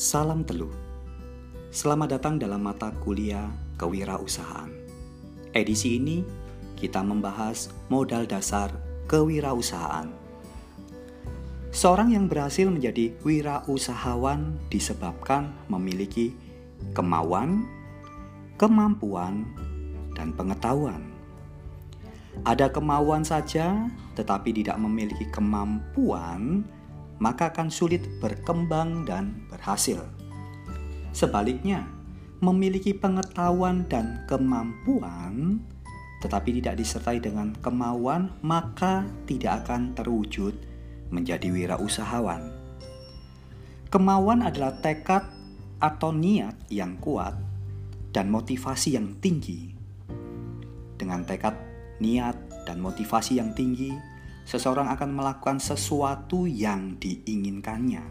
Salam Telu. Selamat datang dalam mata kuliah kewirausahaan. Edisi ini kita membahas modal dasar kewirausahaan. Seorang yang berhasil menjadi wirausahawan disebabkan memiliki kemauan, kemampuan, dan pengetahuan. Ada kemauan saja, tetapi tidak memiliki kemampuan, maka akan sulit berkembang dan berhasil. Sebaliknya, memiliki pengetahuan dan kemampuan, tetapi tidak disertai dengan kemauan, maka tidak akan terwujud menjadi wirausahawan. Kemauan adalah tekad atau niat yang kuat dan motivasi yang tinggi. Dengan tekad, niat, dan motivasi yang tinggi, seseorang akan melakukan sesuatu yang diinginkannya.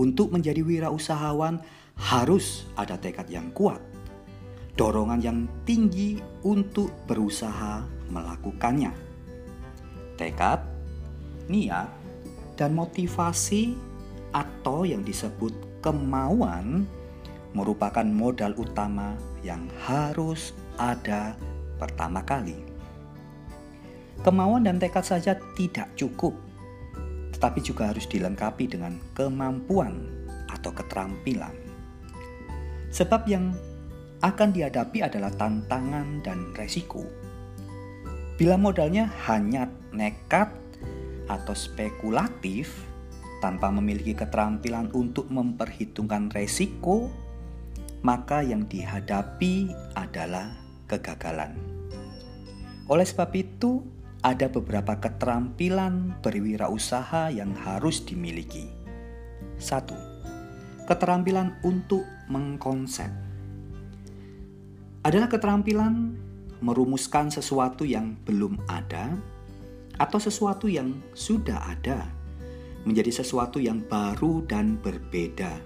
Untuk menjadi wirausahawan harus ada tekad yang kuat, dorongan yang tinggi untuk berusaha melakukannya. Tekad, niat, dan motivasi atau yang disebut kemauan merupakan modal utama yang harus ada pertama kali. Kemauan dan tekad saja tidak cukup, tetapi juga harus dilengkapi dengan kemampuan atau keterampilan. Sebab yang akan dihadapi adalah tantangan dan resiko. Bila modalnya hanya nekat atau spekulatif tanpa memiliki keterampilan untuk memperhitungkan resiko, maka yang dihadapi adalah kegagalan. Oleh sebab itu, ada beberapa keterampilan berwirausaha yang harus dimiliki. Satu, keterampilan untuk mengkonsep adalah keterampilan merumuskan sesuatu yang belum ada atau sesuatu yang sudah ada menjadi sesuatu yang baru dan berbeda.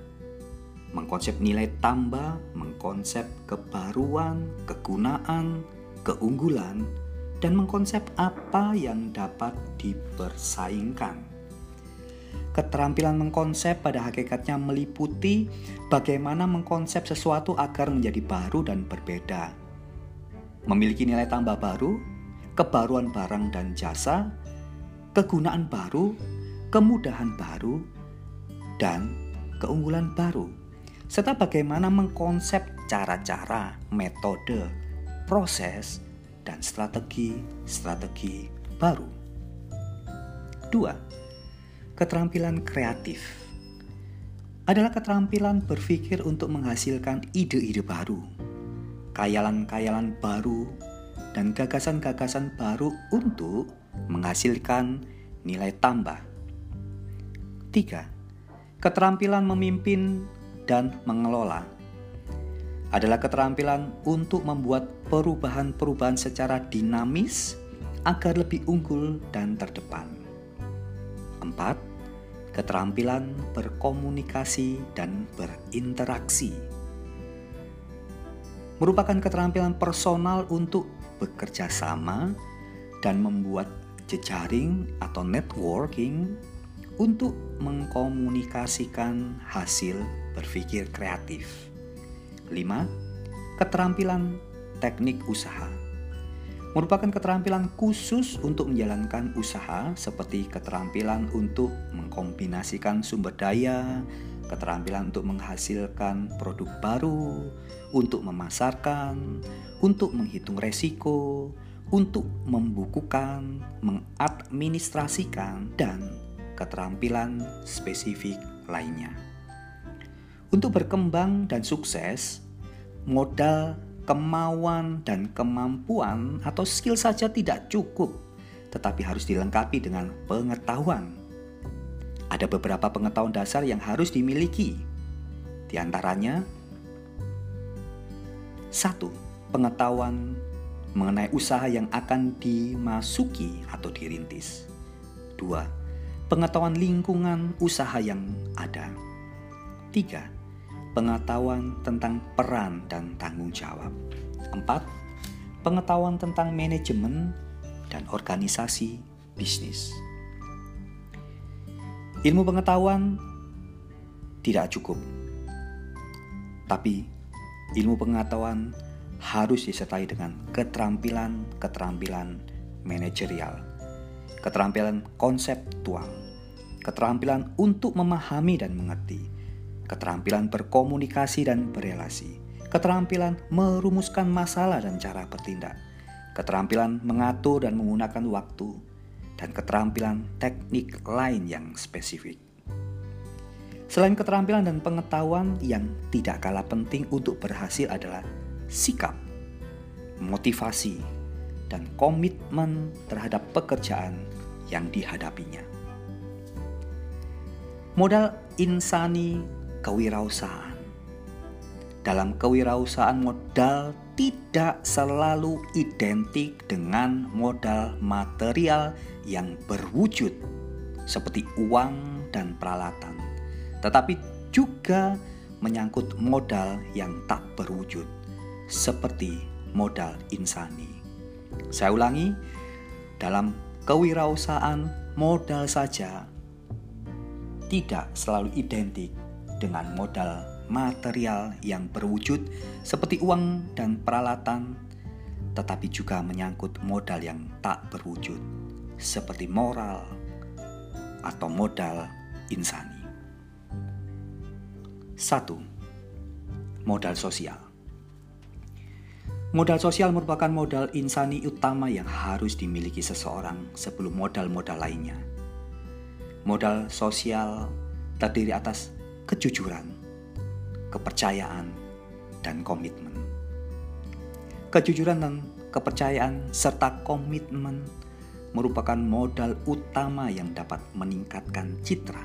Mengkonsep nilai tambah, mengkonsep kebaruan, kegunaan, keunggulan, dan mengkonsep apa yang dapat dipersaingkan. Keterampilan mengkonsep pada hakikatnya meliputi bagaimana mengkonsep sesuatu agar menjadi baru dan berbeda. Memiliki nilai tambah baru, kebaruan barang dan jasa, kegunaan baru, kemudahan baru, dan keunggulan baru, serta bagaimana mengkonsep cara-cara, metode, proses, dan strategi-strategi baru. Dua, keterampilan kreatif adalah keterampilan berpikir untuk menghasilkan ide-ide baru, kayalan-kayalan baru, dan gagasan-gagasan baru untuk menghasilkan nilai tambah. Tiga, keterampilan memimpin dan mengelola adalah keterampilan untuk membuat perubahan-perubahan secara dinamis agar lebih unggul dan terdepan. 4. Keterampilan berkomunikasi dan berinteraksi merupakan keterampilan personal untuk bekerja sama dan membuat jejaring atau networking untuk mengkomunikasikan hasil berpikir kreatif. 5. Keterampilan teknik usaha merupakan keterampilan khusus untuk menjalankan usaha seperti keterampilan untuk mengkombinasikan sumber daya, keterampilan untuk menghasilkan produk baru, untuk memasarkan, untuk menghitung resiko, untuk membukukan, mengadministrasikan, dan keterampilan spesifik lainnya. Untuk berkembang dan sukses, modal, kemauan, dan kemampuan atau skill saja tidak cukup, tetapi harus dilengkapi dengan pengetahuan. Ada beberapa pengetahuan dasar yang harus dimiliki. Di antaranya, satu, pengetahuan mengenai usaha yang akan dimasuki atau dirintis. Dua, pengetahuan lingkungan usaha yang ada. Tiga, pengetahuan tentang peran dan tanggung jawab. Empat, pengetahuan tentang manajemen dan organisasi bisnis. Ilmu pengetahuan tidak cukup. Tapi ilmu pengetahuan harus disertai dengan keterampilan-keterampilan manajerial, keterampilan konseptual, keterampilan untuk memahami dan mengerti, keterampilan berkomunikasi dan berelasi, keterampilan merumuskan masalah dan cara bertindak, keterampilan mengatur dan menggunakan waktu, dan keterampilan teknik lain yang spesifik. Selain keterampilan dan pengetahuan yang tidak kalah penting untuk berhasil adalah sikap, motivasi, dan komitmen terhadap pekerjaan yang dihadapinya. Modal insani kewirausahaan. Dalam kewirausahaan modal tidak selalu identik dengan modal material yang berwujud seperti uang dan peralatan, tetapi juga menyangkut modal yang tak berwujud seperti modal insani. Saya ulangi, dalam kewirausahaan modal saja tidak selalu identik dengan modal material yang berwujud seperti uang dan peralatan, tetapi juga menyangkut modal yang tak berwujud seperti moral atau modal insani. Satu, Modal sosial. Modal sosial merupakan modal insani utama yang harus dimiliki seseorang sebelum modal-modal lainnya. Modal sosial terdiri atas kejujuran, kepercayaan, dan komitmen. Kejujuran dan kepercayaan serta komitmen merupakan modal utama yang dapat meningkatkan citra.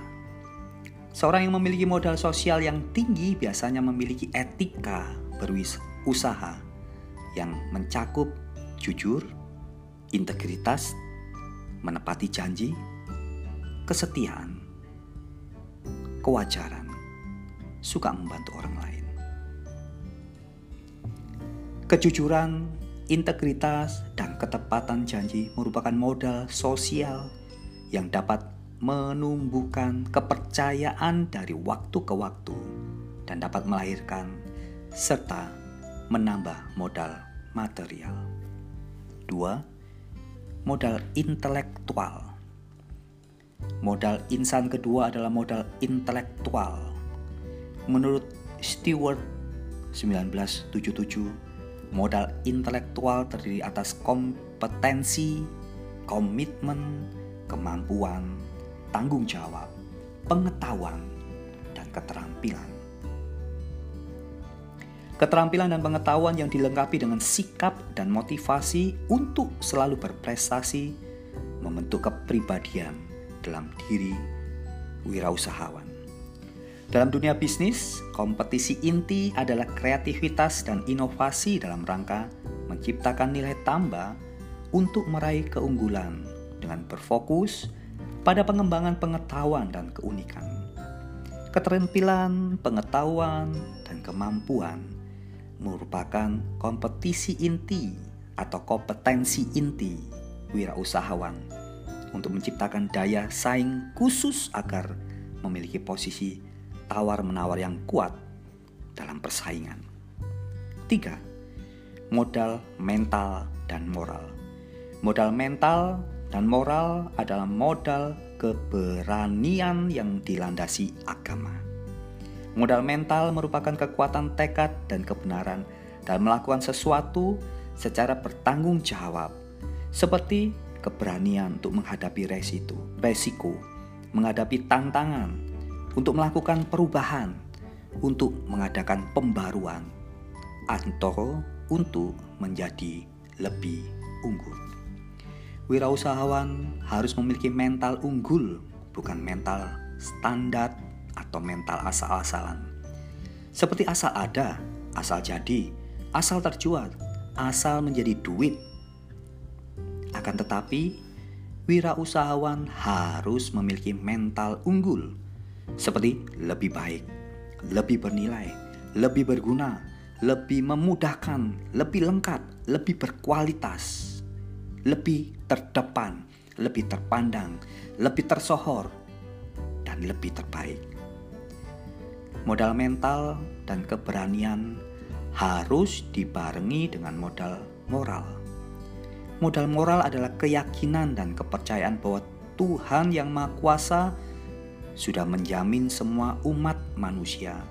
Seorang yang memiliki modal sosial yang tinggi biasanya memiliki etika berusaha yang mencakup jujur, integritas, menepati janji, kesetiaan, kewajaran, suka membantu orang lain. Kejujuran, integritas, dan ketepatan janji merupakan modal sosial yang dapat menumbuhkan kepercayaan dari waktu ke waktu dan dapat melahirkan serta menambah modal material. Dua, modal intelektual. Modal insan kedua adalah modal intelektual. Menurut Stewart 1977, modal intelektual terdiri atas kompetensi, komitmen, kemampuan, tanggung jawab, pengetahuan, dan keterampilan. Keterampilan dan pengetahuan yang dilengkapi dengan sikap dan motivasi untuk selalu berprestasi membentuk kepribadian dalam diri wirausahawan. Dalam dunia bisnis, kompetisi inti adalah kreativitas dan inovasi dalam rangka menciptakan nilai tambah untuk meraih keunggulan dengan berfokus pada pengembangan pengetahuan dan keunikan. Keterampilan, pengetahuan, dan kemampuan merupakan kompetisi inti atau kompetensi inti wirausahawan untuk menciptakan daya saing khusus agar memiliki posisi tawar-menawar yang kuat dalam persaingan. Tiga, modal mental dan moral. Modal mental dan moral adalah modal keberanian yang dilandasi agama. Modal mental merupakan kekuatan tekad dan kebenaran dalam melakukan sesuatu secara bertanggung jawab, seperti keberanian untuk menghadapi resiko, resiko, menghadapi tantangan, untuk melakukan perubahan, untuk mengadakan pembaruan, atau untuk menjadi lebih unggul. Wirausahawan harus memiliki mental unggul, bukan mental standar atau mental asal-asalan. Seperti asal ada, asal jadi, asal terjual, asal menjadi duit. Akan tetapi, wirausahawan harus memiliki mental unggul, seperti lebih baik, lebih bernilai, lebih berguna, lebih memudahkan, lebih lengkap, lebih berkualitas, lebih terdepan, lebih terpandang, lebih tersohor, dan lebih terbaik. modal mental dan keberanian harus dibarengi dengan modal moral. Modal moral adalah keyakinan dan kepercayaan bahwa Tuhan yang Maha Kuasa sudah menjamin semua umat manusia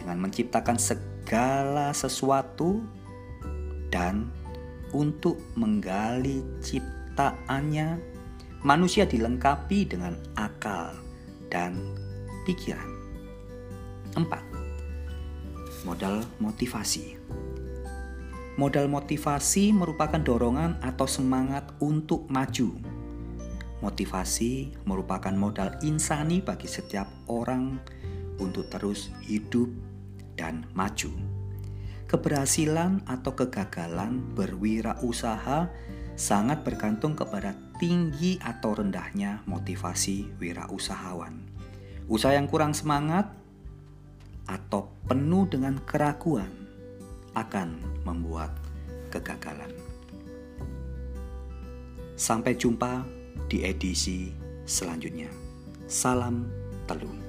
dengan menciptakan segala sesuatu dan untuk menggali ciptaannya manusia dilengkapi dengan akal dan pikiran. 4. Modal motivasi. Modal motivasi merupakan dorongan atau semangat untuk maju. Motivasi merupakan modal insani bagi setiap orang untuk terus hidup dan maju. Keberhasilan atau kegagalan berwirausaha sangat bergantung kepada tinggi atau rendahnya motivasi wirausahawan. Usaha yang kurang semangat atau penuh dengan keraguan akan membuat kegagalan. Sampai jumpa di edisi selanjutnya. Salam telur.